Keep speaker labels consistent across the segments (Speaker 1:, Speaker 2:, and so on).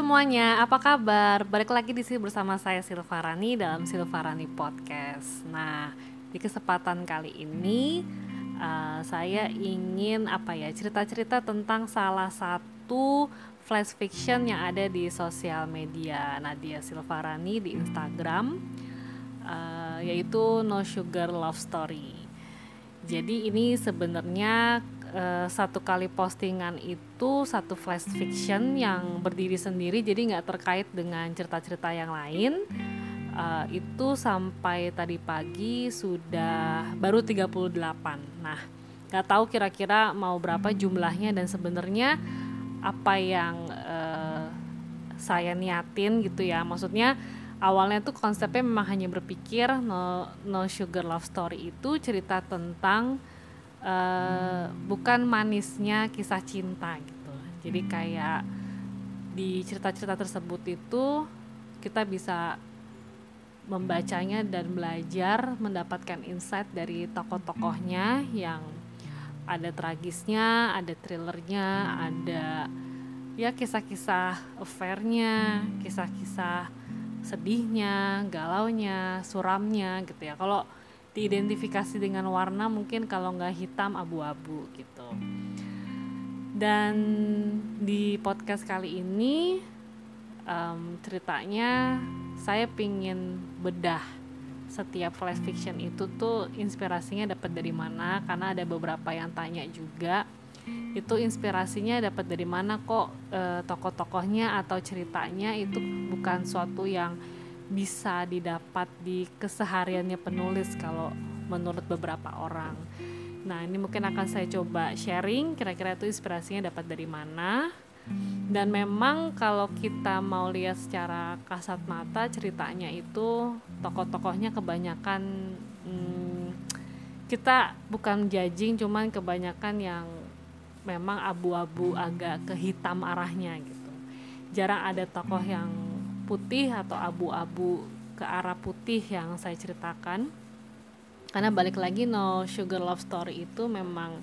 Speaker 1: semuanya, apa kabar? Balik lagi di sini bersama saya Silvarani dalam Silvarani Podcast. Nah, di kesempatan kali ini uh, saya ingin apa ya cerita-cerita tentang salah satu flash fiction yang ada di sosial media Nadia Silvarani di Instagram, uh, yaitu No Sugar Love Story. Jadi ini sebenarnya uh, satu kali postingan itu satu flash fiction yang berdiri sendiri jadi nggak terkait dengan cerita-cerita yang lain. Uh, itu sampai tadi pagi sudah baru 38 nah nggak tahu kira-kira mau berapa jumlahnya dan sebenarnya apa yang uh, saya niatin gitu ya. Maksudnya awalnya tuh konsepnya memang hanya berpikir no, no sugar love story itu cerita tentang uh, bukan manisnya kisah cinta gitu jadi kayak di cerita-cerita tersebut itu kita bisa membacanya dan belajar mendapatkan insight dari tokoh-tokohnya yang ada tragisnya, ada thrillernya, ada ya kisah-kisah affairnya, kisah-kisah sedihnya, galaunya, suramnya gitu ya. Kalau diidentifikasi dengan warna mungkin kalau nggak hitam abu-abu gitu. Dan di podcast kali ini um, ceritanya saya pingin bedah setiap flash fiction itu tuh inspirasinya dapat dari mana karena ada beberapa yang tanya juga itu inspirasinya dapat dari mana kok e, tokoh-tokohnya atau ceritanya itu bukan suatu yang bisa didapat di kesehariannya penulis kalau menurut beberapa orang. Nah, ini mungkin akan saya coba sharing kira-kira itu inspirasinya dapat dari mana. Dan memang kalau kita mau lihat secara kasat mata ceritanya itu tokoh-tokohnya kebanyakan hmm, kita bukan judging cuman kebanyakan yang memang abu-abu agak ke hitam arahnya gitu. Jarang ada tokoh yang putih atau abu-abu ke arah putih yang saya ceritakan. Karena balik lagi no sugar love story itu memang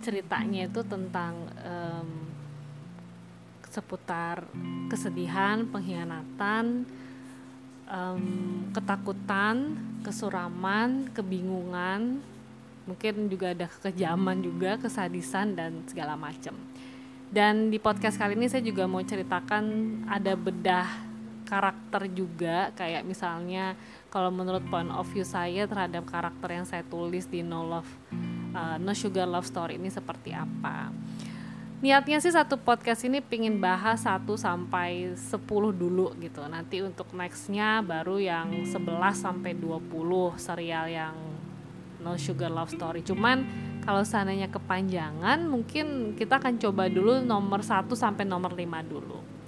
Speaker 1: ceritanya itu tentang um, seputar kesedihan pengkhianatan um, ketakutan kesuraman kebingungan mungkin juga ada kekejaman juga kesadisan dan segala macam. Dan di podcast kali ini saya juga mau ceritakan ada bedah karakter juga kayak misalnya kalau menurut point of view saya terhadap karakter yang saya tulis di No Love uh, No Sugar Love Story ini seperti apa. Niatnya sih satu podcast ini pingin bahas 1 sampai 10 dulu gitu. Nanti untuk nextnya baru yang 11 sampai 20 serial yang No Sugar Love Story. Cuman kalau seandainya kepanjangan mungkin kita akan coba dulu nomor 1 sampai nomor 5 dulu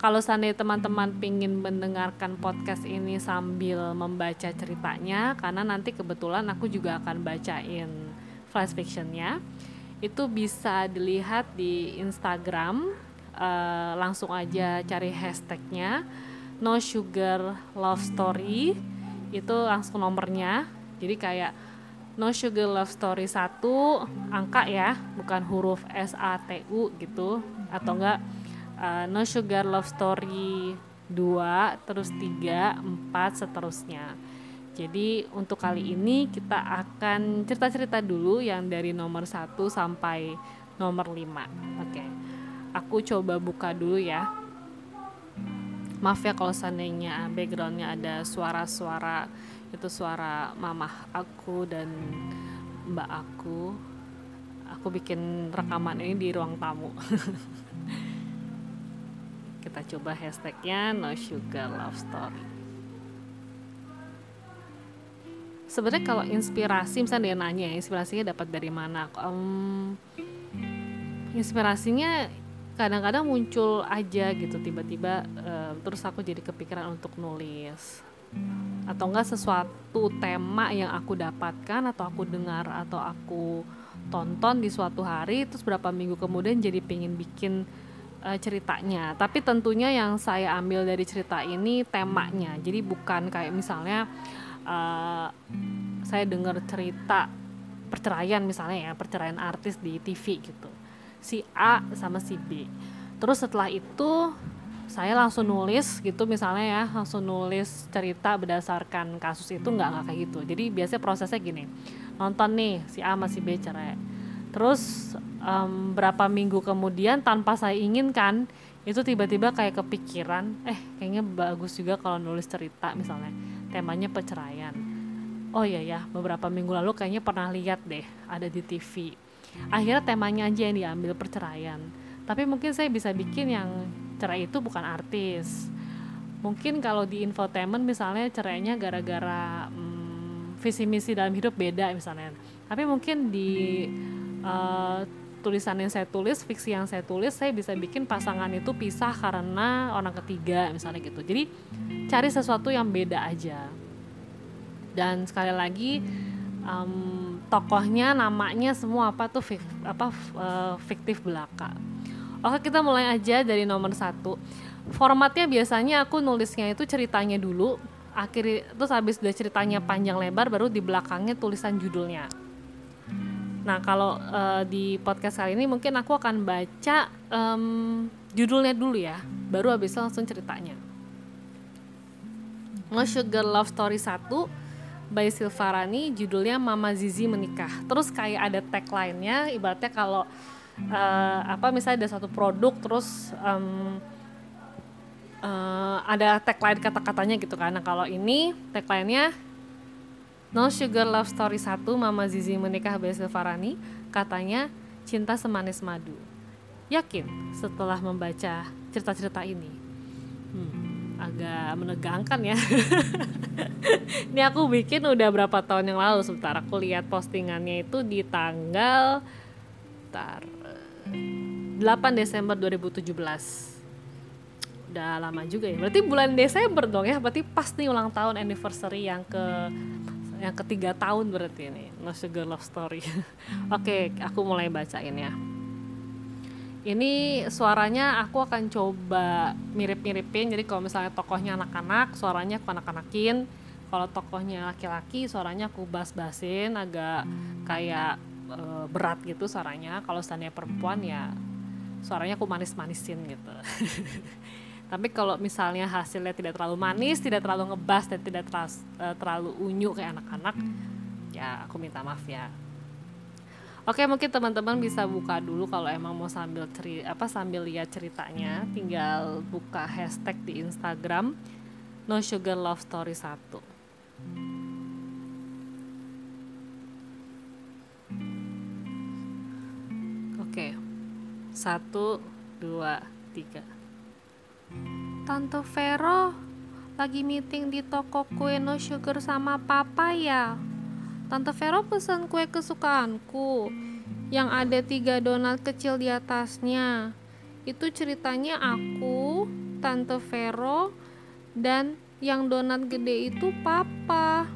Speaker 1: kalau seandainya teman-teman pingin mendengarkan podcast ini sambil membaca ceritanya karena nanti kebetulan aku juga akan bacain flash fictionnya itu bisa dilihat di Instagram. Uh, langsung aja cari hashtagnya no sugar love story. Itu langsung nomornya. Jadi kayak no sugar love story satu angka ya bukan huruf S A T U gitu. Atau enggak uh, No Sugar Love Story 2, terus 3, 4 seterusnya. Jadi untuk kali ini kita akan cerita-cerita dulu yang dari nomor 1 sampai nomor 5. Oke. Aku coba buka dulu ya. Maaf ya kalau seandainya backgroundnya ada suara-suara itu suara mamah aku dan mbak aku. Aku bikin rekaman ini di ruang tamu. kita coba hashtagnya no sugar love story. Sebenarnya kalau inspirasi misalnya dia nanya inspirasinya dapat dari mana? Um, inspirasinya kadang-kadang muncul aja gitu tiba-tiba um, terus aku jadi kepikiran untuk nulis. Atau enggak sesuatu tema yang aku dapatkan atau aku dengar atau aku tonton di suatu hari terus berapa minggu kemudian jadi pengen bikin uh, ceritanya. Tapi tentunya yang saya ambil dari cerita ini temanya. Jadi bukan kayak misalnya uh, saya dengar cerita perceraian misalnya ya, perceraian artis di TV gitu. Si A sama si B. Terus setelah itu saya langsung nulis gitu misalnya ya langsung nulis cerita berdasarkan kasus itu nggak nggak kayak gitu jadi biasanya prosesnya gini nonton nih si A masih B cerai terus um, berapa minggu kemudian tanpa saya inginkan itu tiba-tiba kayak kepikiran eh kayaknya bagus juga kalau nulis cerita misalnya. Temanya perceraian. Oh iya ya beberapa minggu lalu kayaknya pernah lihat deh ada di TV akhirnya temanya aja yang diambil perceraian. Tapi mungkin saya bisa bikin yang cerai itu bukan artis. Mungkin kalau di infotainment misalnya cerainya gara-gara hmm, visi misi dalam hidup beda misalnya. Tapi mungkin di uh, tulisan yang saya tulis fiksi yang saya tulis saya bisa bikin pasangan itu pisah karena orang ketiga misalnya gitu jadi cari sesuatu yang beda aja dan sekali lagi um, tokohnya namanya semua apa tuh fik, apa uh, fiktif belaka Oke kita mulai aja dari nomor satu. Formatnya biasanya aku nulisnya itu ceritanya dulu, akhir terus habis udah ceritanya panjang lebar baru di belakangnya tulisan judulnya. Nah kalau uh, di podcast kali ini mungkin aku akan baca um, judulnya dulu ya, baru habis itu langsung ceritanya. No Sugar Love Story 1 by Silvarani judulnya Mama Zizi menikah. Terus kayak ada tagline-nya ibaratnya kalau uh, apa misalnya ada satu produk terus um, uh, ada tagline kata-katanya gitu kan nah kalau ini tagline-nya No Sugar Love Story 1 Mama Zizi menikah Basil Farani katanya cinta semanis madu. Yakin setelah membaca cerita-cerita ini? Hmm, agak menegangkan ya. Ini aku bikin udah berapa tahun yang lalu sebentar aku lihat postingannya itu di tanggal tar 8 Desember 2017 udah lama juga ya berarti bulan Desember dong ya berarti pas nih ulang tahun anniversary yang ke yang ketiga tahun berarti ini No Sugar Love Story. Oke aku mulai bacain ya. Ini suaranya aku akan coba mirip-miripin. Jadi kalau misalnya tokohnya anak-anak suaranya aku anak-anakin. Kalau tokohnya laki-laki suaranya aku bas-basin agak kayak uh, berat gitu suaranya. Kalau seandainya perempuan ya suaranya aku manis-manisin gitu tapi kalau misalnya hasilnya tidak terlalu manis tidak terlalu ngebas dan tidak terlalu, uh, terlalu unyu kayak anak-anak ya aku minta maaf ya Oke mungkin teman-teman bisa buka dulu kalau emang mau sambil ceri apa sambil lihat ceritanya tinggal buka hashtag di Instagram No Sugar Love Story 1 Oke, satu, dua, tiga. Tante Vero lagi meeting di toko kue no sugar sama papa ya. Tante Vero pesan kue kesukaanku yang ada tiga donat kecil di atasnya. Itu ceritanya aku, Tante Vero, dan yang donat gede itu papa.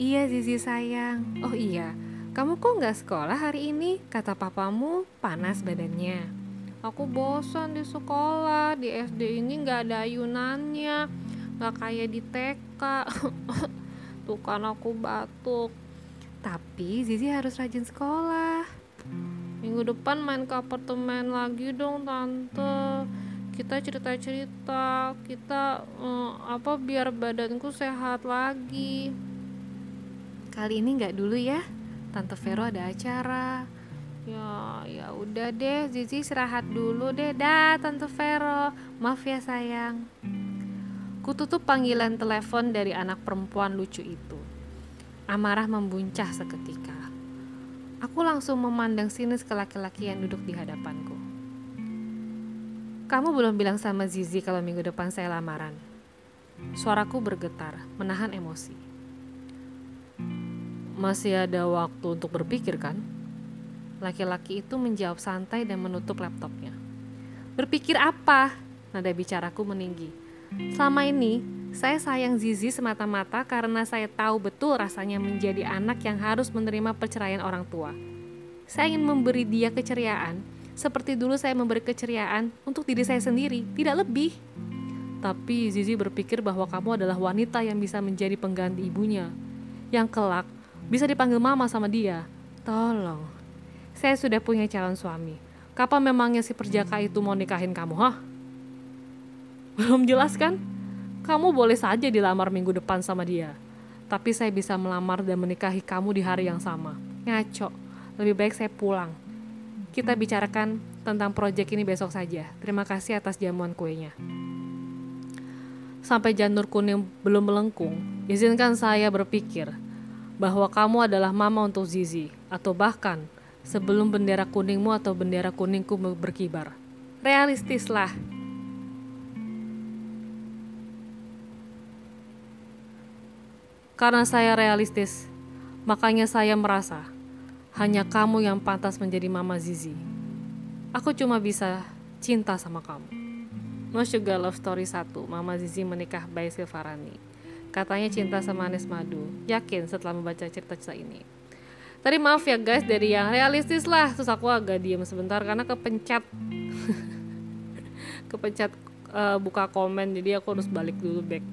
Speaker 1: Iya Zizi sayang. Oh iya, kamu kok nggak sekolah hari ini? Kata papamu panas badannya. Aku bosan di sekolah, di SD ini nggak ada ayunannya, nggak kayak di TK. Tuh kan aku batuk. Tapi Zizi harus rajin sekolah. Minggu depan main ke apartemen lagi dong tante. Kita cerita-cerita, kita uh, apa biar badanku sehat lagi. Kali ini nggak dulu ya. Tante Vero ada acara. Ya, ya udah deh, Zizi istirahat dulu deh. Dah, Tante Vero. Maaf ya sayang. Kututup panggilan telepon dari anak perempuan lucu itu. Amarah membuncah seketika. Aku langsung memandang sinis ke laki-laki yang duduk di hadapanku. Kamu belum bilang sama Zizi kalau minggu depan saya lamaran. Suaraku bergetar, menahan emosi. Masih ada waktu untuk berpikir kan? Laki-laki itu menjawab santai dan menutup laptopnya. Berpikir apa? Nada bicaraku meninggi. Selama ini, saya sayang Zizi semata-mata karena saya tahu betul rasanya menjadi anak yang harus menerima perceraian orang tua. Saya ingin memberi dia keceriaan, seperti dulu saya memberi keceriaan untuk diri saya sendiri, tidak lebih. Tapi Zizi berpikir bahwa kamu adalah wanita yang bisa menjadi pengganti ibunya, yang kelak bisa dipanggil mama sama dia. Tolong. Saya sudah punya calon suami. Kapan memangnya si perjaka itu mau nikahin kamu, hah? Belum jelas kan? Kamu boleh saja dilamar minggu depan sama dia. Tapi saya bisa melamar dan menikahi kamu di hari yang sama. Ngaco. Lebih baik saya pulang. Kita bicarakan tentang proyek ini besok saja. Terima kasih atas jamuan kuenya. Sampai janur kuning belum melengkung, izinkan saya berpikir bahwa kamu adalah mama untuk Zizi, atau bahkan sebelum bendera kuningmu atau bendera kuningku berkibar. Realistislah. Karena saya realistis, makanya saya merasa hanya kamu yang pantas menjadi mama Zizi. Aku cuma bisa cinta sama kamu. No Sugar Love Story 1, Mama Zizi menikah by Silvarani. Katanya cinta sama Anis Madu. Yakin setelah membaca cerita-cerita ini. Tadi maaf ya guys dari yang realistis lah, terus aku agak diem sebentar karena kepencet. Kepencet uh, buka komen. Jadi aku harus balik dulu back.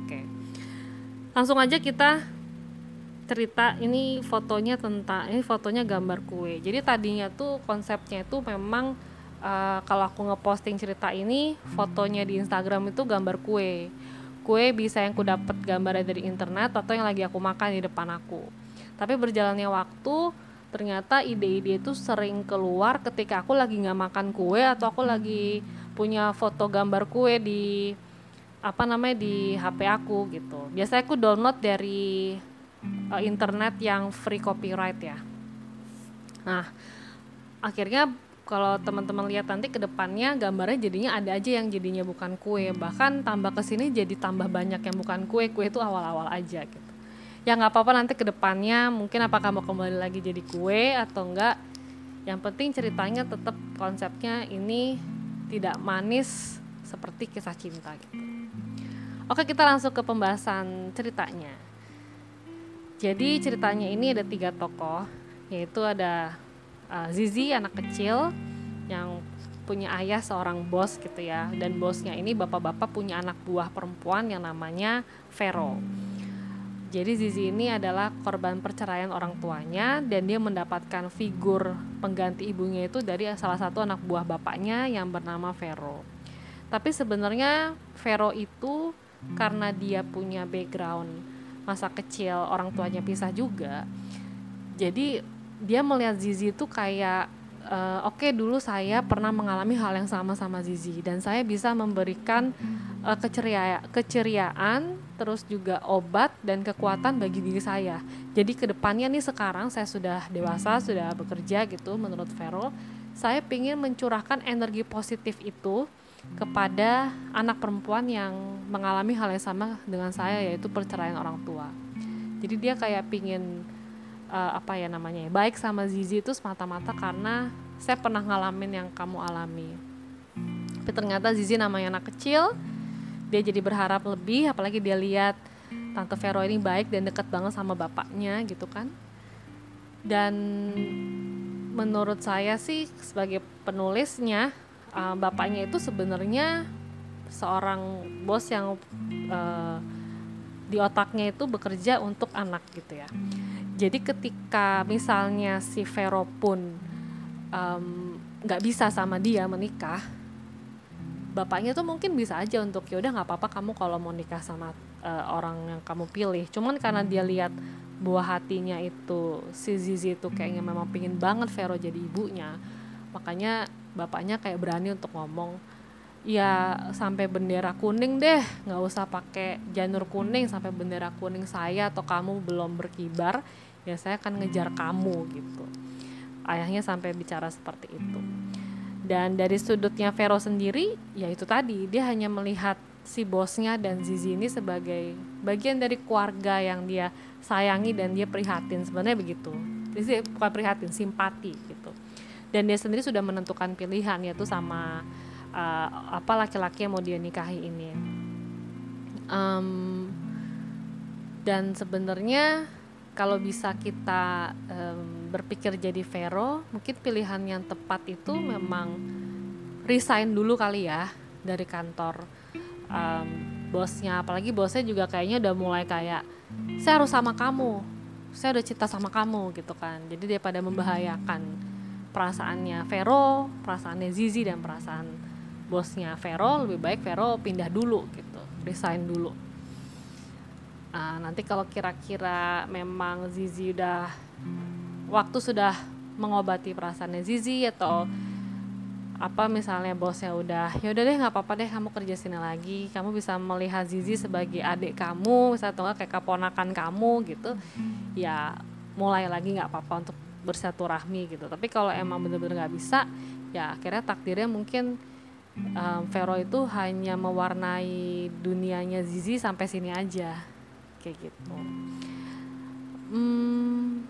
Speaker 1: Oke. Okay langsung aja kita cerita ini fotonya tentang ini fotonya gambar kue. Jadi tadinya tuh konsepnya itu memang uh, kalau aku ngeposting cerita ini fotonya di Instagram itu gambar kue. Kue bisa yang ku dapat gambarnya dari internet atau yang lagi aku makan di depan aku tapi berjalannya waktu ternyata ide-ide itu sering keluar ketika aku lagi nggak makan kue atau aku lagi punya foto gambar kue di apa namanya di HP aku gitu. Biasanya aku download dari uh, internet yang free copyright ya. Nah, akhirnya kalau teman-teman lihat nanti ke depannya gambarnya jadinya ada aja yang jadinya bukan kue bahkan tambah ke sini jadi tambah banyak yang bukan kue kue itu awal-awal aja gitu ya nggak apa-apa nanti ke depannya mungkin apakah mau kembali lagi jadi kue atau enggak yang penting ceritanya tetap konsepnya ini tidak manis seperti kisah cinta gitu Oke kita langsung ke pembahasan ceritanya. Jadi ceritanya ini ada tiga tokoh, yaitu ada uh, Zizi anak kecil yang punya ayah seorang bos gitu ya, dan bosnya ini bapak-bapak punya anak buah perempuan yang namanya Vero. Jadi Zizi ini adalah korban perceraian orang tuanya dan dia mendapatkan figur pengganti ibunya itu dari salah satu anak buah bapaknya yang bernama Vero. Tapi sebenarnya Vero itu karena dia punya background masa kecil orang tuanya pisah juga jadi dia melihat Zizi itu kayak uh, oke okay, dulu saya pernah mengalami hal yang sama sama Zizi dan saya bisa memberikan uh, keceria keceriaan terus juga obat dan kekuatan bagi diri saya jadi ke depannya nih sekarang saya sudah dewasa sudah bekerja gitu menurut Vero saya ingin mencurahkan energi positif itu kepada anak perempuan yang mengalami hal yang sama dengan saya yaitu perceraian orang tua. Jadi dia kayak pingin uh, apa ya namanya ya baik sama Zizi itu semata-mata karena saya pernah ngalamin yang kamu alami. Tapi ternyata Zizi namanya anak kecil, dia jadi berharap lebih apalagi dia lihat tante Vero ini baik dan dekat banget sama bapaknya gitu kan. Dan menurut saya sih sebagai penulisnya uh, bapaknya itu sebenarnya seorang bos yang uh, di otaknya itu bekerja untuk anak gitu ya. Jadi ketika misalnya si Vero pun nggak um, bisa sama dia menikah, bapaknya tuh mungkin bisa aja untuk ya udah nggak apa-apa kamu kalau mau nikah sama uh, orang yang kamu pilih. Cuman karena dia lihat buah hatinya itu si Zizi itu kayaknya memang pingin banget Vero jadi ibunya, makanya bapaknya kayak berani untuk ngomong ya sampai bendera kuning deh nggak usah pakai janur kuning sampai bendera kuning saya atau kamu belum berkibar ya saya akan ngejar kamu gitu. Ayahnya sampai bicara seperti itu dan dari sudutnya Vero sendiri ya itu tadi dia hanya melihat si bosnya dan Zizi ini sebagai bagian dari keluarga yang dia sayangi dan dia prihatin. Sebenarnya begitu. Jadi bukan prihatin simpati gitu. Dan dia sendiri sudah menentukan pilihan yaitu sama uh, apa laki-laki yang mau dia nikahi ini. Um, dan sebenarnya kalau bisa kita um, berpikir jadi Vero mungkin pilihan yang tepat itu memang resign dulu kali ya dari kantor um, bosnya. Apalagi bosnya juga kayaknya udah mulai kayak saya harus sama kamu saya udah cinta sama kamu gitu kan. Jadi daripada membahayakan perasaannya Vero, perasaannya Zizi dan perasaan bosnya Vero. Lebih baik Vero pindah dulu gitu resign dulu. Uh, nanti kalau kira-kira memang Zizi udah waktu sudah mengobati perasaannya Zizi atau apa misalnya bosnya udah ya udah deh nggak apa-apa deh kamu kerja sini lagi kamu bisa melihat Zizi sebagai adik kamu misalnya atau kayak keponakan kamu gitu. Ya mulai lagi nggak apa-apa untuk rahmi gitu. Tapi kalau emang bener-bener nggak bisa ya akhirnya takdirnya mungkin um, Vero itu hanya mewarnai dunianya Zizi sampai sini aja kayak gitu. Hmm,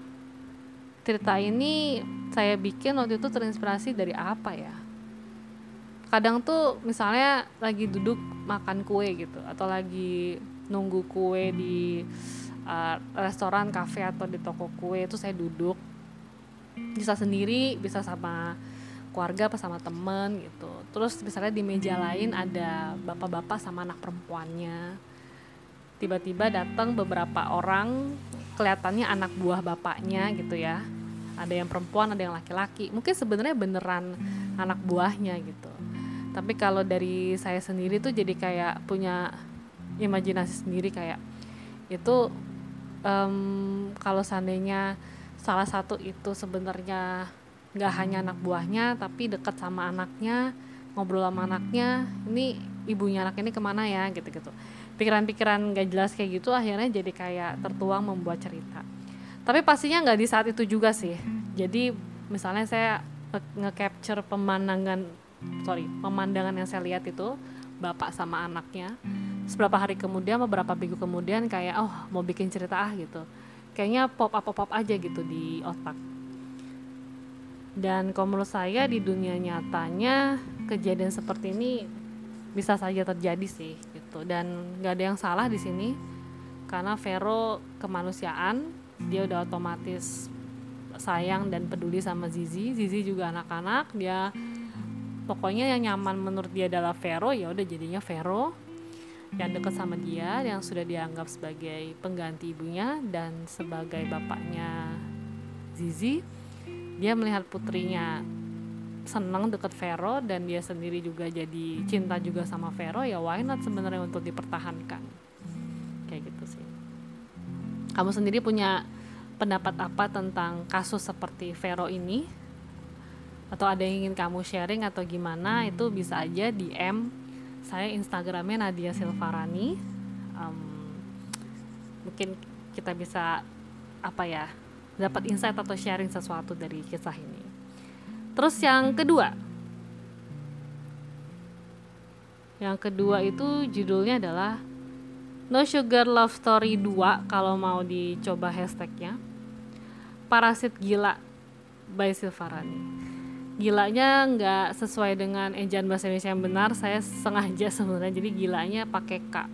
Speaker 1: cerita ini saya bikin waktu itu terinspirasi dari apa ya? Kadang tuh misalnya lagi duduk makan kue gitu atau lagi nunggu kue di uh, restoran kafe atau di toko kue itu saya duduk bisa sendiri bisa sama keluarga apa sama temen gitu. Terus misalnya di meja lain ada bapak-bapak sama anak perempuannya. Tiba-tiba datang beberapa orang kelihatannya anak buah bapaknya gitu ya ada yang perempuan ada yang laki-laki. Mungkin sebenarnya beneran anak buahnya gitu. Tapi kalau dari saya sendiri tuh jadi kayak punya imajinasi sendiri kayak itu um, kalau seandainya salah satu itu sebenarnya nggak hanya anak buahnya tapi dekat sama anaknya ngobrol sama anaknya ini ibunya anak ini ke mana ya gitu gitu pikiran-pikiran gak jelas kayak gitu akhirnya jadi kayak tertuang membuat cerita tapi pastinya nggak di saat itu juga sih. Jadi misalnya saya nge-capture pemandangan sorry pemandangan yang saya lihat itu bapak sama anaknya seberapa hari kemudian beberapa minggu kemudian kayak oh mau bikin cerita ah gitu. Kayaknya pop up pop up aja gitu di otak. Dan kalau menurut saya di dunia nyatanya kejadian seperti ini bisa saja terjadi sih gitu. Dan nggak ada yang salah di sini karena Vero kemanusiaan dia udah otomatis sayang dan peduli sama Zizi. Zizi juga anak-anak dia pokoknya yang nyaman menurut dia adalah Vero ya udah jadinya Vero yang dekat sama dia yang sudah dianggap sebagai pengganti ibunya dan sebagai bapaknya Zizi. Dia melihat putrinya senang deket Vero dan dia sendiri juga jadi cinta juga sama Vero ya why not sebenarnya untuk dipertahankan kamu sendiri punya pendapat apa tentang kasus seperti Vero ini? Atau ada yang ingin kamu sharing atau gimana? Itu bisa aja DM saya Instagramnya Nadia Silvarani. Um, mungkin kita bisa apa ya dapat insight atau sharing sesuatu dari kisah ini. Terus yang kedua. Yang kedua itu judulnya adalah No Sugar Love Story 2 kalau mau dicoba hashtagnya. Parasit Gila by Silvarani. Gilanya nggak sesuai dengan ejaan bahasa Indonesia yang benar saya sengaja sebenarnya. Jadi gilanya pakai k.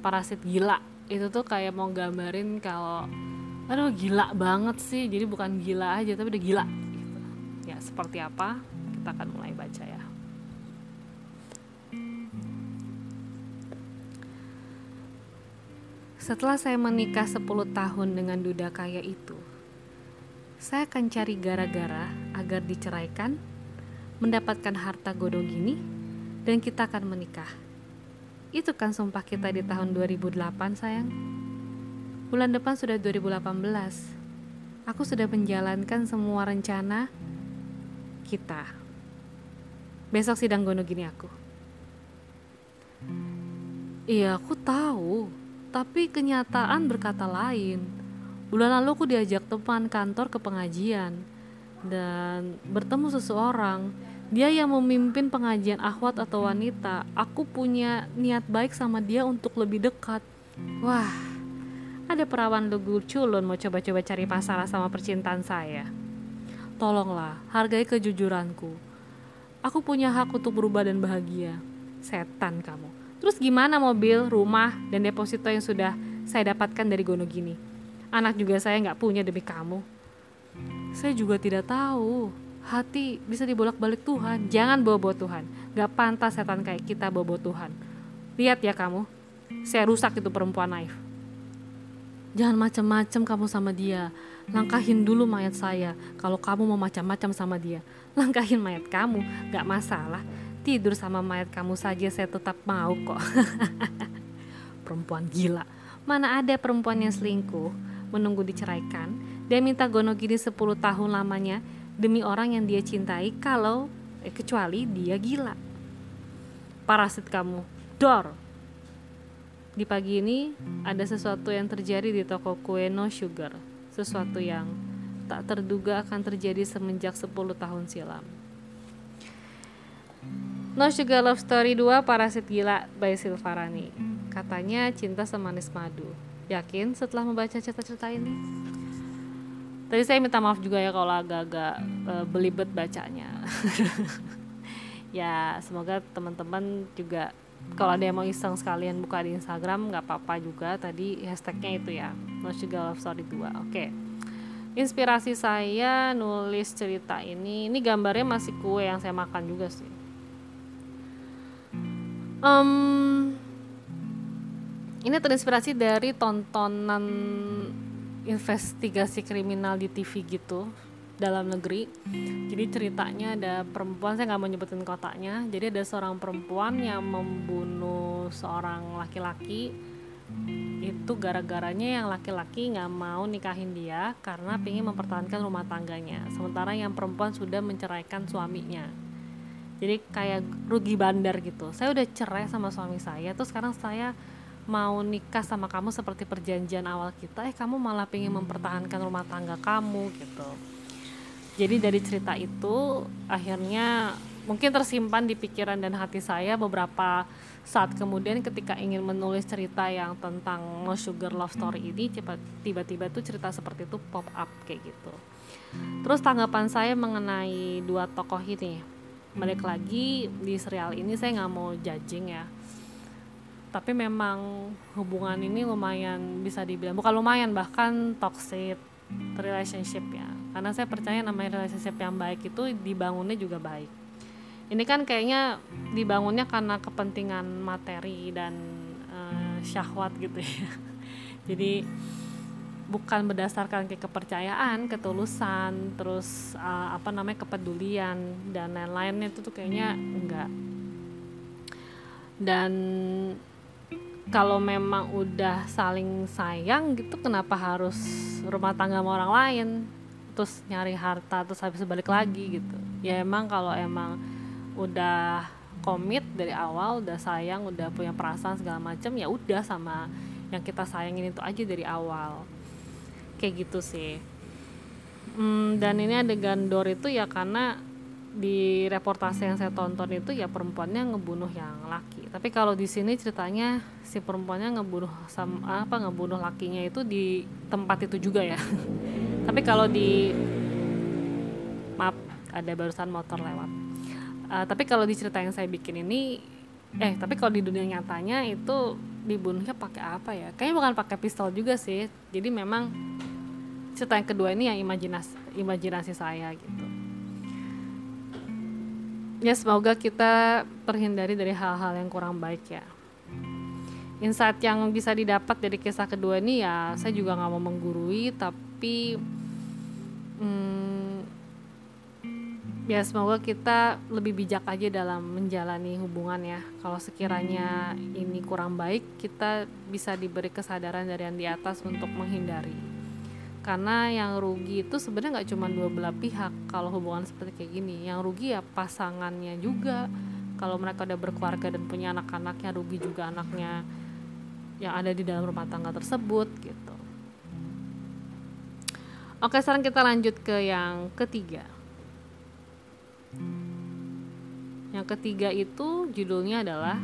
Speaker 1: Parasit gila. Itu tuh kayak mau gambarin kalau aduh gila banget sih. Jadi bukan gila aja tapi udah gila. Gitu. ya seperti apa kita akan mulai baca ya Setelah saya menikah 10 tahun dengan duda kaya itu, saya akan cari gara-gara agar diceraikan, mendapatkan harta godong gini, dan kita akan menikah. Itu kan sumpah kita di tahun 2008 sayang. Bulan depan sudah 2018. Aku sudah menjalankan semua rencana kita. Besok sidang gono gini aku. Iya, aku tahu. Tapi kenyataan berkata lain Bulan lalu aku diajak teman kantor ke pengajian dan bertemu seseorang. Dia yang memimpin pengajian akhwat atau wanita. Aku punya niat baik sama dia untuk lebih dekat. Wah, ada perawan lugu culun mau coba-coba cari masalah sama percintaan saya. Tolonglah, hargai kejujuranku. Aku punya hak untuk berubah dan bahagia. Setan kamu. Terus gimana mobil, rumah, dan deposito yang sudah saya dapatkan dari Gono gini? Anak juga saya nggak punya demi kamu. Saya juga tidak tahu. Hati bisa dibolak-balik Tuhan. Jangan bawa-bawa Tuhan. Gak pantas setan kayak kita bawa-bawa Tuhan. Lihat ya kamu. Saya rusak itu perempuan naif. Jangan macam-macam kamu sama dia. Langkahin dulu mayat saya. Kalau kamu mau macam-macam sama dia, langkahin mayat kamu. Gak masalah. Tidur sama mayat kamu saja saya tetap mau kok. perempuan gila. Mana ada perempuan yang selingkuh, menunggu diceraikan, dia minta gonogini 10 tahun lamanya demi orang yang dia cintai kalau eh, kecuali dia gila. Parasit kamu, dor. Di pagi ini ada sesuatu yang terjadi di toko kue No Sugar, sesuatu yang tak terduga akan terjadi semenjak 10 tahun silam. No Sugar Love Story 2 Parasit Gila by Silvarani. Katanya cinta semanis madu. Yakin setelah membaca cerita-cerita ini? Tadi saya minta maaf juga ya kalau agak-agak uh, belibet bacanya. Ya semoga teman-teman juga kalau ada yang mau iseng sekalian buka di Instagram nggak apa-apa juga. Tadi hashtagnya itu ya No Sugar Love Story 2 Oke. Okay inspirasi saya nulis cerita ini. Ini gambarnya masih kue yang saya makan juga sih um, ini terinspirasi dari tontonan investigasi kriminal di TV gitu dalam negeri. Jadi ceritanya ada perempuan saya nggak mau nyebutin kotaknya. Jadi ada seorang perempuan yang membunuh seorang laki-laki. Itu gara-garanya yang laki-laki nggak mau nikahin dia karena ingin mempertahankan rumah tangganya. Sementara yang perempuan sudah menceraikan suaminya jadi kayak rugi bandar gitu. Saya udah cerai sama suami saya terus sekarang saya mau nikah sama kamu seperti perjanjian awal kita eh kamu malah pengen mempertahankan rumah tangga kamu gitu. Jadi dari cerita itu akhirnya mungkin tersimpan di pikiran dan hati saya beberapa saat kemudian ketika ingin menulis cerita yang tentang no sugar love story ini tiba-tiba tuh cerita seperti itu pop up kayak gitu. Terus tanggapan saya mengenai dua tokoh ini balik lagi di serial ini saya nggak mau judging ya. Tapi memang hubungan ini lumayan bisa dibilang bukan lumayan bahkan toxic relationship ya. Karena saya percaya namanya relationship yang baik itu dibangunnya juga baik. Ini kan kayaknya dibangunnya karena kepentingan materi dan uh, syahwat gitu ya. Jadi bukan berdasarkan ke kepercayaan, ketulusan, terus uh, apa namanya kepedulian dan lain-lainnya itu tuh kayaknya enggak. Dan kalau memang udah saling sayang gitu kenapa harus rumah tangga sama orang lain terus nyari harta terus habis balik lagi gitu. Ya emang kalau emang udah komit dari awal udah sayang udah punya perasaan segala macam ya udah sama yang kita sayangin itu aja dari awal kayak gitu sih. Hmm, dan ini adegan Dor itu ya karena di reportase yang saya tonton itu ya perempuannya ngebunuh yang laki. Tapi kalau di sini ceritanya si perempuannya ngebunuh sama apa ngebunuh lakinya itu di tempat itu juga ya. Tapi kalau di maaf ada barusan motor lewat. Uh, tapi kalau di cerita yang saya bikin ini eh tapi kalau di dunia nyatanya itu dibunuhnya pakai apa ya? Kayaknya bukan pakai pistol juga sih. Jadi memang cerita yang kedua ini yang imajinasi imajinasi saya gitu. Ya semoga kita terhindari dari hal-hal yang kurang baik ya. Insight yang bisa didapat dari kisah kedua ini ya saya juga nggak mau menggurui tapi ya semoga kita lebih bijak aja dalam menjalani hubungan ya. Kalau sekiranya ini kurang baik kita bisa diberi kesadaran dari yang di atas untuk menghindari. Karena yang rugi itu sebenarnya nggak cuma dua belah pihak kalau hubungan seperti kayak gini. Yang rugi ya pasangannya juga. Kalau mereka udah berkeluarga dan punya anak-anaknya rugi juga anaknya yang ada di dalam rumah tangga tersebut gitu. Oke sekarang kita lanjut ke yang ketiga Yang ketiga itu judulnya adalah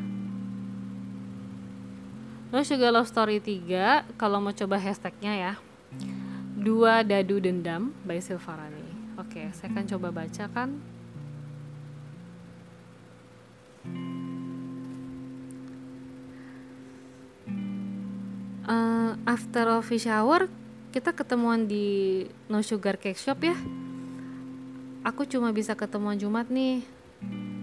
Speaker 1: No Sugar Love Story 3 Kalau mau coba hashtagnya ya. Dua Dadu Dendam by Silvarani. Oke, saya akan coba bacakan uh, After office hour Kita ketemuan di No Sugar Cake Shop ya. Aku cuma bisa ketemuan Jumat nih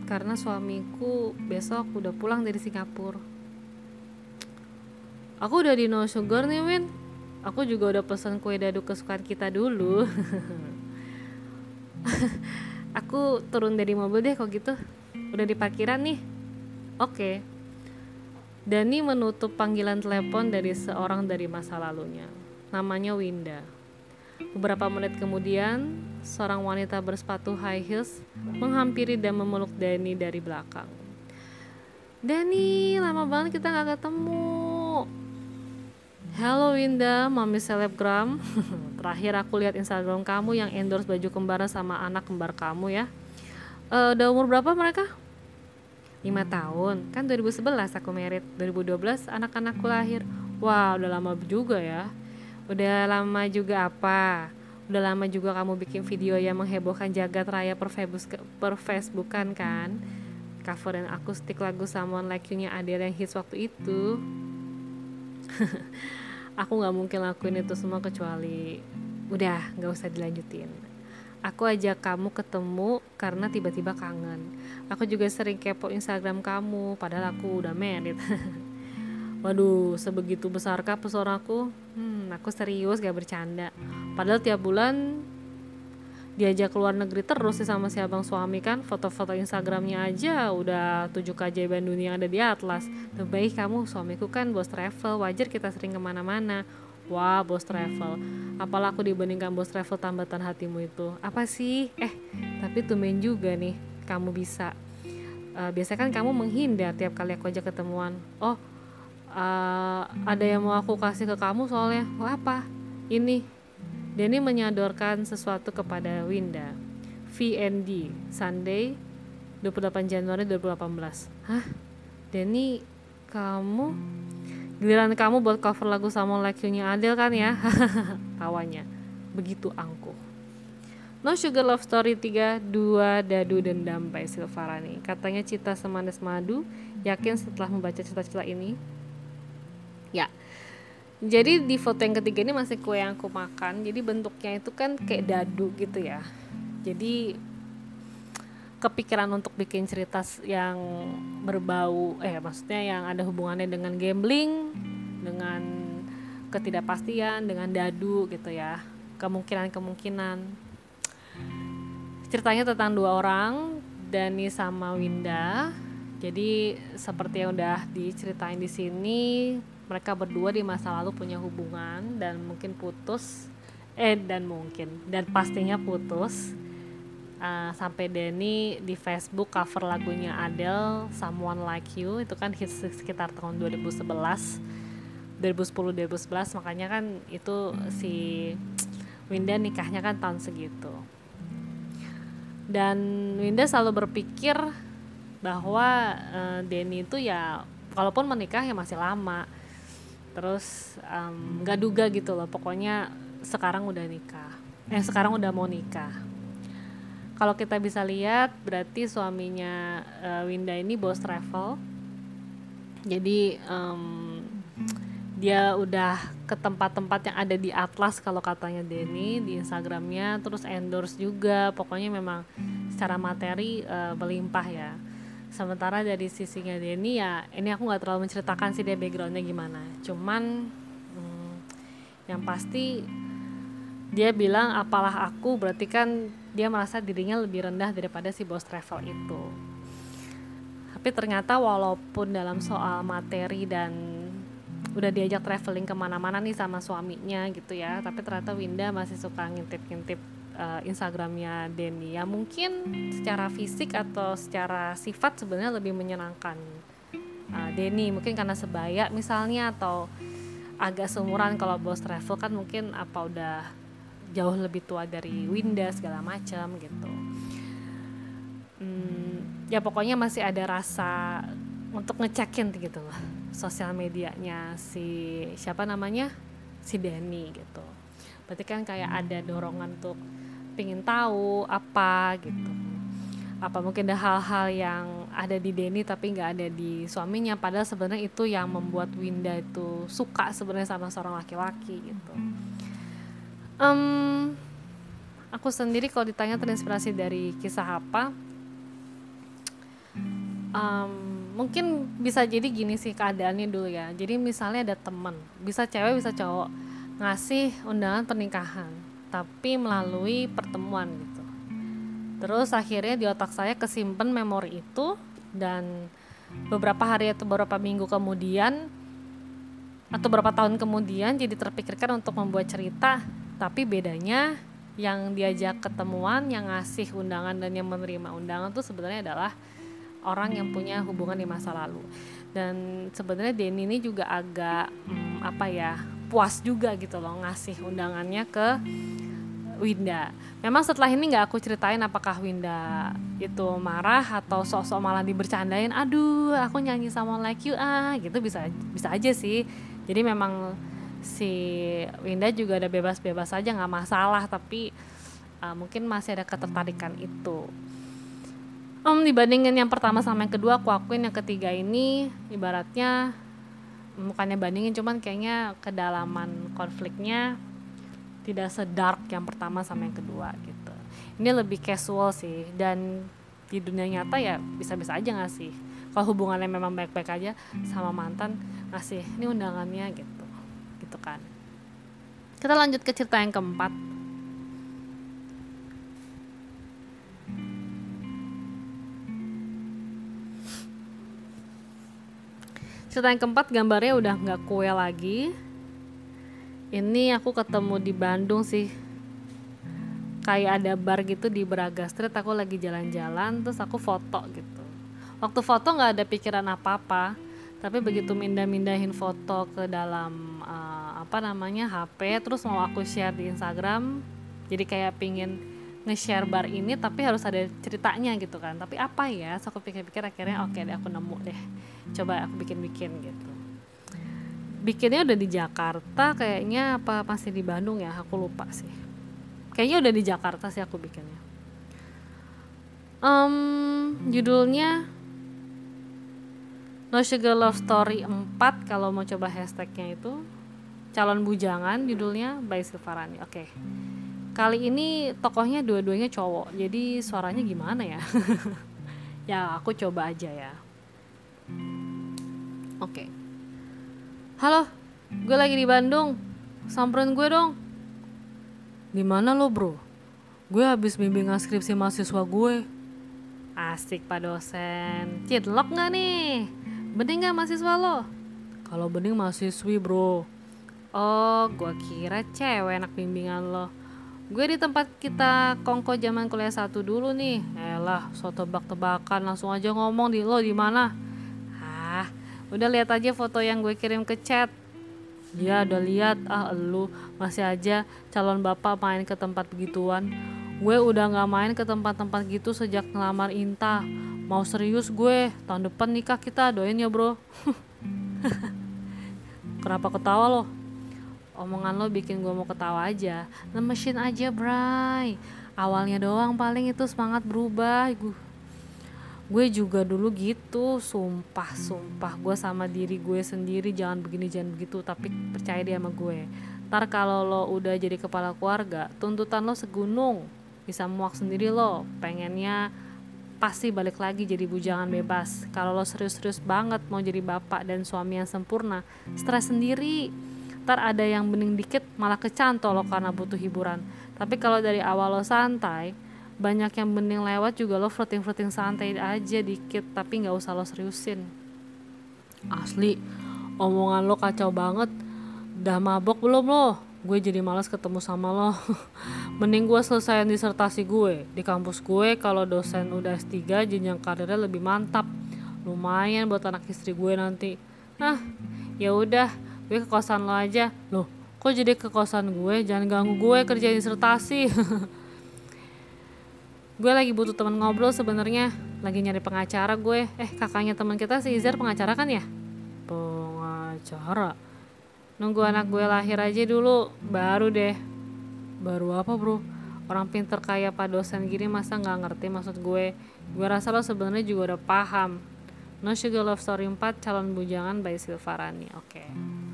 Speaker 1: karena suamiku besok udah pulang dari Singapura. Aku udah di no sugar nih Win. Aku juga udah pesan kue dadu kesukaan kita dulu. aku turun dari mobil deh kok gitu. udah di parkiran nih oke Dani menutup panggilan telepon dari seorang dari masa lalunya namanya Winda Beberapa menit kemudian, seorang wanita bersepatu high heels menghampiri dan memeluk Dani dari belakang. Dani, lama banget kita gak ketemu. Halo Winda, mami selebgram. Terakhir aku lihat Instagram kamu yang endorse baju kembar sama anak kembar kamu ya. Uh, udah umur berapa mereka? 5 tahun, kan 2011 aku merit, 2012 anak-anakku lahir. Wah, wow, udah lama juga ya. Udah lama juga apa? Udah lama juga kamu bikin video yang menghebohkan jagat raya per, Facebook, per Facebookan kan? Cover dan akustik lagu Someone Like You-nya Adele yang hits waktu itu. aku nggak mungkin lakuin itu semua kecuali udah nggak usah dilanjutin. Aku ajak kamu ketemu karena tiba-tiba kangen. Aku juga sering kepo Instagram kamu, padahal aku udah married. Waduh, sebegitu besarkah pesonaku? Hmm, aku serius gak bercanda. Padahal tiap bulan diajak keluar negeri terus sih sama si abang suami kan. Foto-foto Instagramnya aja udah tujuh keajaiban dunia yang ada di atlas. Terbaik kamu suamiku kan bos travel wajar kita sering ke mana-mana. Wah bos travel. Apalah aku dibandingkan bos travel tambatan hatimu itu? Apa sih? Eh tapi tumben juga nih kamu bisa. Uh, biasanya kan kamu menghindar tiap kali aku ajak ketemuan. Oh uh, ada yang mau aku kasih ke kamu soalnya? Oh, apa. Ini. Denny menyodorkan sesuatu kepada Winda. VND Sunday 28 Januari 2018 hah? Denny kamu? Giliran kamu buat cover lagu sama Like You-nya Adele kan ya? Tawanya. Begitu angkuh. No Sugar Love Story 3 2 Dadu Dendam by Silvarani. Katanya cita semanis madu Yakin setelah membaca cita-cita ini jadi di foto yang ketiga ini masih kue yang aku makan. Jadi bentuknya itu kan kayak dadu gitu ya. Jadi kepikiran untuk bikin cerita yang berbau eh maksudnya yang ada hubungannya dengan gambling dengan ketidakpastian dengan dadu gitu ya. Kemungkinan-kemungkinan. Ceritanya tentang dua orang Dani sama Winda. Jadi seperti yang udah diceritain di sini mereka berdua di masa lalu punya hubungan dan mungkin putus eh dan mungkin dan pastinya putus. Uh, sampai Denny di Facebook cover lagunya Adele Someone Like You itu kan hits sekitar tahun 2011 2010 2011 makanya kan itu si Winda nikahnya kan tahun segitu. Dan Winda selalu berpikir bahwa uh, Denny itu ya kalaupun menikah ya masih lama terus nggak um, duga gitu loh. Pokoknya sekarang udah nikah. Eh sekarang udah mau nikah. Kalau kita bisa lihat berarti suaminya uh, Winda ini bos travel. Jadi um, dia udah ke tempat-tempat yang ada di Atlas kalau katanya Denny di Instagramnya. Terus endorse juga. Pokoknya memang secara materi uh, berlimpah ya sementara dari sisinya Denny ya ini aku nggak terlalu menceritakan sih dia backgroundnya gimana. Cuman hmm, yang pasti dia bilang apalah aku? Berarti kan dia merasa dirinya lebih rendah daripada si bos travel itu. Tapi ternyata walaupun dalam soal materi dan udah diajak traveling ke mana-mana nih sama suaminya gitu ya tapi ternyata Winda masih suka ngintip-ngintip uh, Instagramnya Denny. Ya mungkin secara fisik atau secara sifat sebenarnya lebih menyenangkan uh, Denny. Mungkin karena sebaya misalnya atau agak seumuran. Kalau bos travel kan mungkin apa udah jauh lebih tua dari Winda segala macam gitu. Hmm, ya pokoknya masih ada rasa untuk ngecekin gitu loh sosial medianya si siapa namanya? Si Denny gitu. Berarti kan kayak ada dorongan untuk pengen tahu apa gitu. Apa mungkin ada hal-hal yang ada di Denny tapi nggak ada di suaminya padahal sebenarnya itu yang membuat Winda itu suka sebenarnya sama seorang laki-laki gitu. Um, aku sendiri kalau ditanya terinspirasi dari kisah apa um, mungkin bisa jadi gini sih keadaannya dulu ya. Jadi misalnya ada temen bisa cewek bisa cowok ngasih undangan pernikahan tapi melalui pertemuan gitu. Terus akhirnya di otak saya kesimpan memori itu dan beberapa hari atau beberapa minggu kemudian atau beberapa tahun kemudian jadi terpikirkan untuk membuat cerita tapi bedanya yang diajak ketemuan yang ngasih undangan dan yang menerima undangan tuh sebenarnya adalah orang yang punya hubungan di masa lalu. Dan sebenarnya Denny ini juga agak hmm, apa ya puas juga gitu loh ngasih undangannya ke Winda. Memang setelah ini nggak aku ceritain apakah Winda itu marah atau sok-sok malah dibercandain, aduh aku nyanyi sama Like You ah gitu bisa bisa aja sih. Jadi memang si Winda juga ada bebas-bebas aja nggak masalah tapi uh, mungkin masih ada ketertarikan itu. Um, dibandingin yang pertama sama yang kedua aku akuin yang ketiga ini ibaratnya bukannya bandingin cuman kayaknya kedalaman konfliknya tidak sedark yang pertama sama yang kedua gitu. Ini lebih casual sih dan di dunia nyata ya bisa-bisa aja gak sih kalau hubungannya memang baik-baik aja sama mantan ngasih ini undangannya gitu. Gitu kan. Kita lanjut ke cerita yang keempat cerita yang keempat gambarnya udah nggak kue lagi. Ini aku ketemu di Bandung sih. Kayak ada bar gitu di Braga Street aku lagi jalan-jalan terus aku foto gitu. Waktu foto nggak ada pikiran apa-apa tapi begitu mindah-mindahin foto ke dalam uh, apa namanya HP terus mau aku share di Instagram jadi kayak pingin nge-share bar ini tapi harus ada ceritanya gitu kan. Tapi apa ya? So aku pikir-pikir akhirnya oke okay deh aku nemu deh. Coba aku bikin-bikin gitu. Bikinnya udah di Jakarta kayaknya apa masih di Bandung ya? Aku lupa sih. Kayaknya udah di Jakarta sih aku bikinnya. Um, judulnya No Sugar Love Story 4 kalau mau coba hashtagnya itu. Calon bujangan judulnya by Silvarani. Oke. okay. Kali ini tokohnya dua-duanya cowok jadi suaranya gimana ya ya aku coba aja ya oke okay. Halo, gue lagi di Bandung. Samperin gue dong. Di mana lo bro? Gue habis bimbingan skripsi mahasiswa gue. Asik pak dosen. Citlok nggak nih? Bening nggak mahasiswa lo? Kalau bening mahasiswi bro. Oh, gue kira cewek enak bimbingan lo. Gue di tempat kita kongko zaman kuliah satu dulu nih. Elah, so tebak-tebakan langsung aja ngomong di lo di mana? udah lihat aja foto yang gue kirim ke chat. Ya udah lihat. Ah lu masih aja calon bapak main ke tempat begituan. Gue udah nggak main ke tempat-tempat gitu sejak ngelamar Inta. Mau serius gue tahun depan nikah kita doain ya bro. Kenapa ketawa lo omongan lo bikin gue mau ketawa aja. Lemesin aja bray. Awalnya doang paling itu semangat berubah. Gue gue juga dulu gitu sumpah sumpah. Gue sama diri gue sendiri jangan begini jangan begitu tapi percaya dia sama gue. Ntar kalau lo udah jadi kepala keluarga tuntutan lo segunung. Bisa muak sendiri lo. Pengennya pasti balik lagi jadi bujangan bebas. Kalau lo serius-serius banget mau jadi bapak dan suami yang sempurna stres sendiri ntar ada yang bening dikit malah kecantol lo karena butuh hiburan. Tapi kalau dari awal lo santai banyak yang bening lewat juga lo floating floating santai aja dikit tapi nggak usah lo seriusin. Asli omongan lo kacau banget. Udah mabok belum lo? Gue jadi malas ketemu sama lo. Mending gue selesaiin disertasi gue. Di kampus gue kalau dosen udah S3 jenjang karirnya lebih mantap. Lumayan buat anak istri gue nanti. Nah ya udah gue ke kosan lo aja. Loh kok jadi ke kosan gue? Jangan ganggu gue kerjain disertasi. Gue lagi butuh teman ngobrol sebenarnya. Lagi nyari pengacara gue. Eh kakaknya teman kita si Izar pengacara kan ya? Pengacara. Nunggu anak gue lahir aja dulu baru deh. Baru apa bro? Orang pinter kayak pak dosen gini masa nggak ngerti maksud gue? Gue rasa lo sebenarnya juga udah paham. No Sugar Love Story 4 calon bujangan by Silvarani. Oke. okay.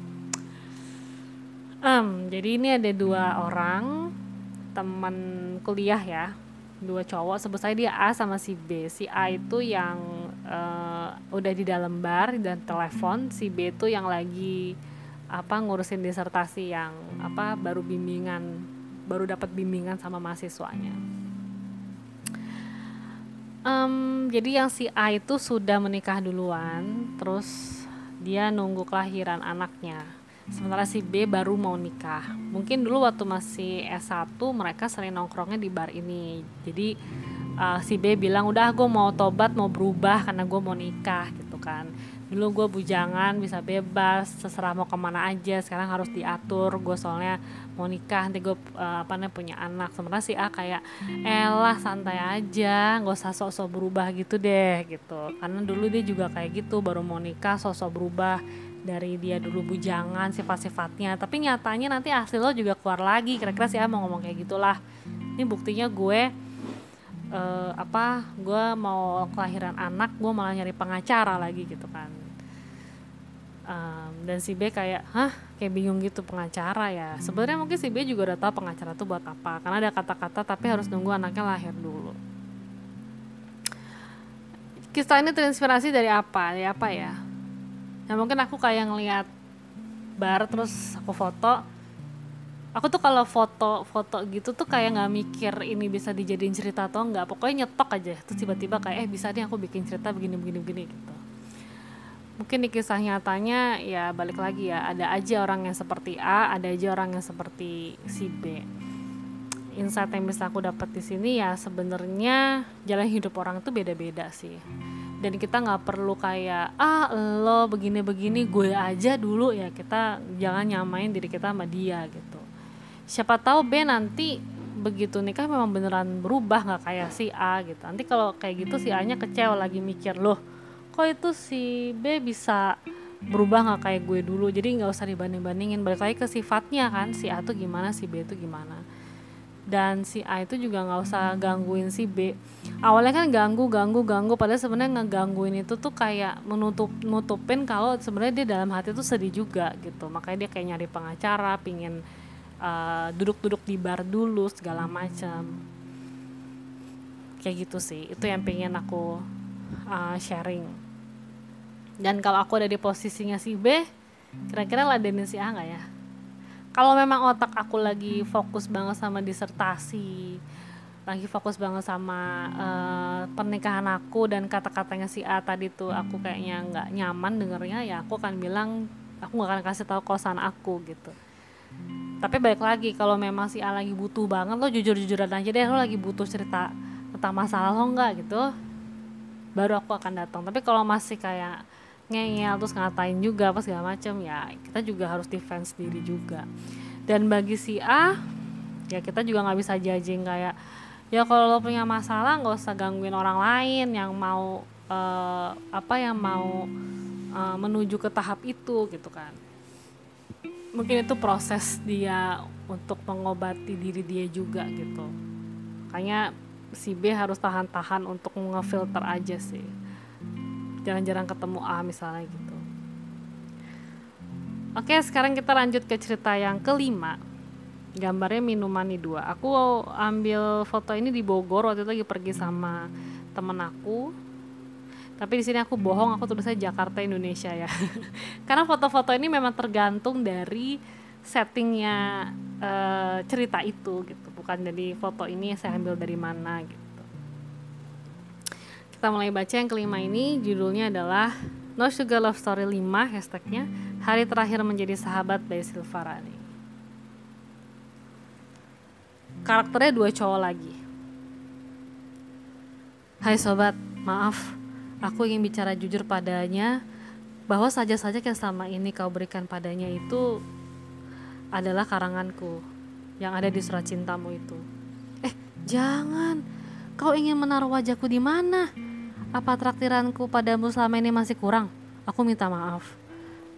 Speaker 1: Um, jadi ini ada dua orang teman kuliah ya. Dua cowok sebut saya dia A sama si B. Si A itu yang uh, udah di dalam bar dan telepon. Si B itu yang lagi apa ngurusin disertasi yang apa baru bimbingan baru dapat bimbingan sama mahasiswanya. Um, jadi yang si A itu sudah menikah duluan terus dia nunggu kelahiran anaknya sementara si B baru mau nikah. Mungkin dulu waktu masih S1 mereka sering nongkrongnya di bar ini. Jadi uh, si B bilang udah gue mau tobat mau berubah karena gue mau nikah gitu kan. Dulu gue bujangan bisa bebas terserah mau ke mana aja sekarang harus diatur gue soalnya mau nikah nanti gue uh, apa namanya punya anak. Sementara si A kayak elah santai aja gak usah sok-sok berubah gitu deh gitu. Karena dulu dia juga kayak gitu baru mau nikah sok-sok berubah dari dia dulu bujangan sifat-sifatnya. Tapi nyatanya nanti asli lo juga keluar lagi kira-kira si A mau ngomong kayak gitulah. Ini buktinya gue uh, apa gue mau kelahiran anak gue malah nyari pengacara lagi gitu kan. Um, dan si B kayak hah? Kayak bingung gitu pengacara ya. Sebenarnya mungkin si B juga udah tahu pengacara tuh buat apa karena ada kata-kata tapi harus nunggu anaknya lahir dulu. Kisah ini terinspirasi dari apa? Dari apa ya ya mungkin aku kayak ngeliat bar terus aku foto. Aku tuh kalau foto-foto gitu tuh kayak nggak mikir ini bisa dijadiin cerita atau enggak pokoknya nyetok aja. Terus tiba-tiba kayak eh bisa nih aku bikin cerita begini begini begini gitu. Mungkin di kisah nyatanya ya balik lagi ya ada aja orang yang seperti A ada aja orang yang seperti si B. Insight yang bisa aku dapat di sini ya sebenarnya jalan hidup orang itu beda-beda sih dan kita nggak perlu kayak ah lo begini-begini gue aja dulu. Ya kita jangan nyamain diri kita sama dia gitu. Siapa tahu B nanti begitu nikah memang beneran berubah nggak kayak si A gitu. Nanti kalau kayak gitu si A nya kecewa lagi mikir loh kok itu si B bisa berubah nggak kayak gue dulu? Jadi nggak usah dibanding bandingin balik lagi ke sifatnya kan si A tuh gimana si B itu gimana dan si A itu juga nggak usah gangguin si B. Awalnya kan ganggu ganggu ganggu. Padahal sebenarnya ngegangguin itu tuh kayak menutup nutupin kalau sebenarnya dia dalam hati tuh sedih juga gitu. Makanya dia kayak nyari pengacara pingin uh, duduk-duduk di bar dulu segala macam. Kayak gitu sih. Itu yang pengen aku uh, sharing. Dan kalau aku ada di posisinya si B kira-kira ladenin si A nggak ya kalau memang otak aku lagi fokus banget sama disertasi lagi fokus banget sama uh, pernikahan aku dan kata-katanya si A tadi tuh aku kayaknya nggak nyaman dengernya ya aku akan bilang aku nggak akan kasih tahu kosan aku gitu. Tapi balik lagi kalau memang si A lagi butuh banget lo jujur-jujuran aja deh lo lagi butuh cerita tentang masalah lo nggak gitu baru aku akan datang. Tapi kalau masih kayak ngeyel terus ngatain juga apa segala macam ya kita juga harus defense diri juga. Dan bagi si A ya kita juga nggak bisa judging kayak ya kalau lo punya masalah nggak usah gangguin orang lain yang mau uh, apa yang mau uh, menuju ke tahap itu gitu kan. Mungkin itu proses dia untuk mengobati diri dia juga gitu. Makanya si B harus tahan-tahan untuk ngefilter aja sih jarang-jarang ketemu A misalnya gitu. Oke sekarang kita lanjut ke cerita yang kelima. Gambarnya minuman nih dua. Aku ambil foto ini di Bogor waktu itu lagi pergi sama temen aku. Tapi di sini aku bohong aku tulisnya Jakarta Indonesia ya. Karena foto-foto ini memang tergantung dari settingnya uh, cerita itu gitu. Bukan dari foto ini saya ambil dari mana gitu kita mulai baca yang kelima ini judulnya adalah No Sugar Love Story 5 hashtagnya Hari terakhir menjadi sahabat by Silvarani Karakternya dua cowok lagi Hai sobat, maaf Aku ingin bicara jujur padanya bahwa saja-saja yang selama ini kau berikan padanya itu adalah karanganku yang ada di surat cintamu itu. Eh, jangan. Kau ingin menaruh wajahku di mana? Apa traktiranku padamu selama ini masih kurang? Aku minta maaf.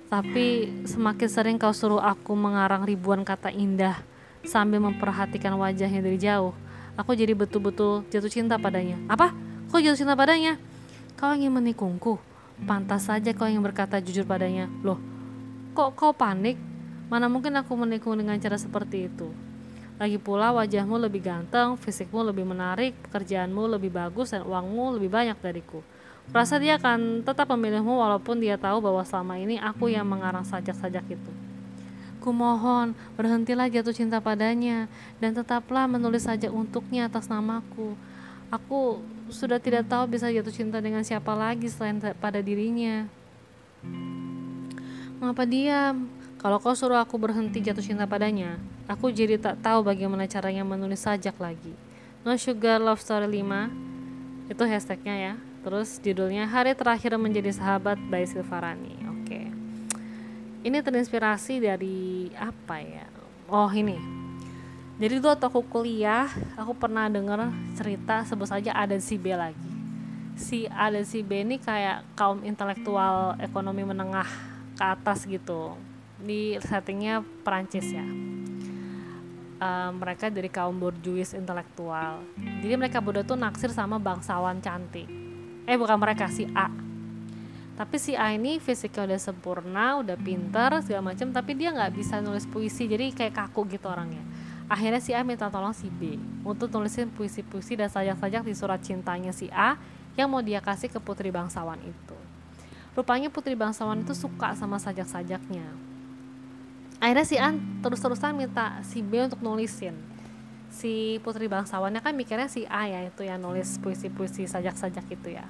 Speaker 1: Tapi semakin sering kau suruh aku mengarang ribuan kata indah sambil memperhatikan wajahnya dari jauh, aku jadi betul-betul jatuh cinta padanya. Apa? Kau jatuh cinta padanya? Kau ingin menikungku? Pantas saja kau ingin berkata jujur padanya. Loh, kok kau panik? Mana mungkin aku menikung dengan cara seperti itu? Lagi pula wajahmu lebih ganteng, fisikmu lebih menarik, pekerjaanmu lebih bagus dan uangmu lebih banyak dariku. Rasa dia akan tetap memilihmu walaupun dia tahu bahwa selama ini aku yang mengarang sajak-sajak itu. Kumohon, berhentilah jatuh cinta padanya dan tetaplah menulis sajak untuknya atas namaku. Aku sudah tidak tahu bisa jatuh cinta dengan siapa lagi selain pada dirinya. Mengapa diam? Kalau kau suruh aku berhenti jatuh cinta padanya, aku jadi tak tahu bagaimana caranya menulis sajak lagi. No Sugar Love Story 5 itu hashtagnya ya. Terus judulnya Hari Terakhir Menjadi Sahabat by Silvarani. Oke. Ini terinspirasi dari apa ya? Oh ini. Jadi dulu waktu aku kuliah, aku pernah dengar cerita sebut saja A dan si B lagi. Si A dan si B ini kayak kaum intelektual ekonomi menengah ke atas gitu di settingnya Perancis ya. Uh, mereka dari kaum borjuis intelektual. Jadi mereka berdua tuh naksir sama bangsawan cantik. Eh bukan mereka si A. Tapi si A ini fisiknya udah sempurna udah pinter segala macam tapi dia nggak bisa nulis puisi. Jadi kayak kaku gitu orangnya. Akhirnya si A minta tolong si B untuk nulisin puisi-puisi dan sajak-sajak di surat cintanya si A yang mau dia kasih ke putri bangsawan itu. Rupanya putri bangsawan itu suka sama sajak-sajaknya akhirnya si An terus-terusan minta si B untuk nulisin. Si putri bangsawannya kan mikirnya si A ya itu yang nulis puisi-puisi sajak-sajak itu ya.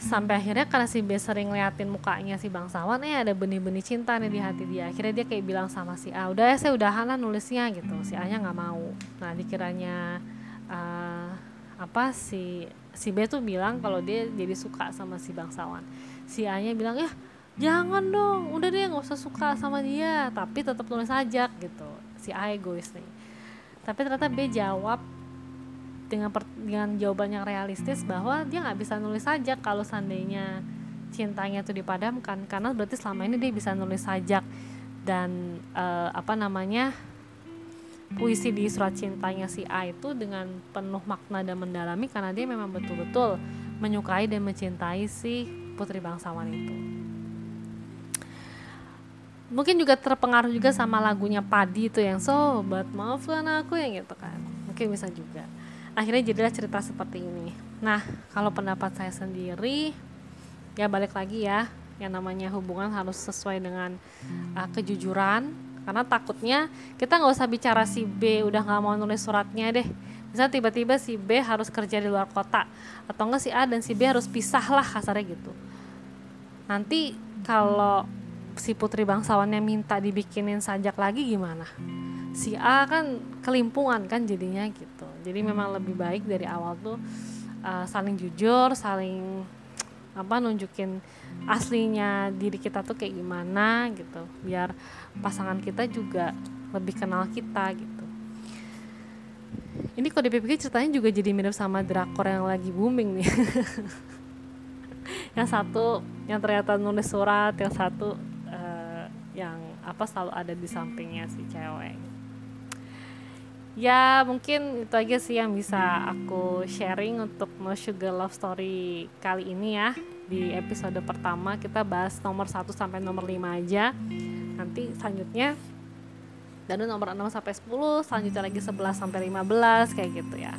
Speaker 1: Sampai akhirnya karena si B sering ngeliatin mukanya si bangsawan eh ada benih-benih cinta nih di hati dia. Akhirnya dia kayak bilang sama si A udah ya saya udahan lah nulisnya gitu. Si A nya nggak mau. Nah dikiranya uh, apa si si B tuh bilang kalau dia jadi suka sama si bangsawan. Si A nya bilang ya jangan dong udah deh nggak usah suka sama dia tapi tetap tulis sajak gitu. Si A egois nih. Tapi ternyata B jawab dengan per, dengan jawaban yang realistis bahwa dia nggak bisa nulis sajak kalau seandainya cintanya itu dipadamkan karena berarti selama ini dia bisa nulis sajak dan uh, apa namanya puisi di surat cintanya si A itu dengan penuh makna dan mendalami karena dia memang betul-betul menyukai dan mencintai si putri bangsawan itu mungkin juga terpengaruh juga sama lagunya Padi itu yang sobat maafkan aku yang gitu kan. Mungkin bisa juga. Akhirnya jadilah cerita seperti ini. Nah kalau pendapat saya sendiri ya balik lagi ya yang namanya hubungan harus sesuai dengan uh, kejujuran. Karena takutnya kita nggak usah bicara si B udah nggak mau nulis suratnya deh. Misalnya tiba-tiba si B harus kerja di luar kota atau enggak si A dan si B harus pisah lah kasarnya gitu. Nanti kalau si putri bangsawannya minta dibikinin sajak lagi gimana? Si A kan kelimpungan kan jadinya gitu. Jadi memang lebih baik dari awal tuh uh, saling jujur saling apa nunjukin aslinya diri kita tuh kayak gimana gitu. Biar pasangan kita juga lebih kenal kita gitu. Ini kok dipikir ceritanya juga jadi mirip sama drakor yang lagi booming nih. Yang satu yang ternyata nulis surat yang satu yang apa selalu ada di sampingnya si cewek. Ya mungkin itu aja sih yang bisa aku sharing untuk No Sugar Love Story kali ini ya. Di episode pertama kita bahas nomor 1 sampai nomor 5 aja. Nanti selanjutnya dan nomor 6 sampai 10 selanjutnya lagi 11 sampai 15 kayak gitu ya.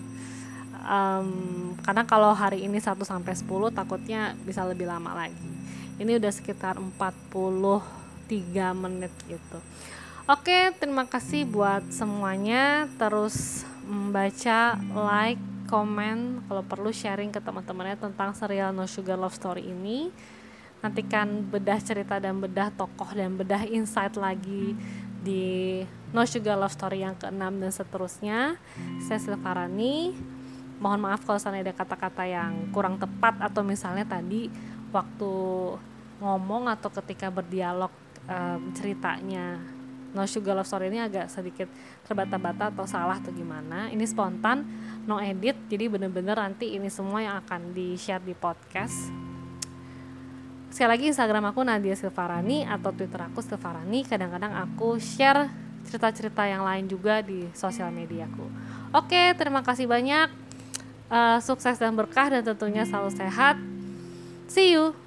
Speaker 1: Um, karena kalau hari ini 1 sampai 10 takutnya bisa lebih lama lagi. Ini udah sekitar 40 tiga menit gitu Oke, terima kasih buat semuanya. Terus membaca, like, komen, kalau perlu sharing ke teman-temannya tentang serial No Sugar Love Story ini. Nantikan bedah cerita dan bedah tokoh dan bedah insight lagi di No Sugar Love Story yang ke-6 dan seterusnya. Saya Silvarani. Mohon maaf kalau sana ada kata-kata yang kurang tepat atau misalnya tadi waktu ngomong atau ketika berdialog um, ceritanya. No Sugar Love Story ini agak sedikit terbata-bata atau salah atau gimana. Ini spontan no edit jadi bener-bener nanti ini semua yang akan di share di podcast. Sekali lagi Instagram aku Nadia Silvarani atau Twitter aku Silvarani. Kadang-kadang aku share cerita-cerita yang lain juga di sosial mediaku oke terima kasih banyak. Uh, sukses dan berkah dan tentunya selalu sehat. See you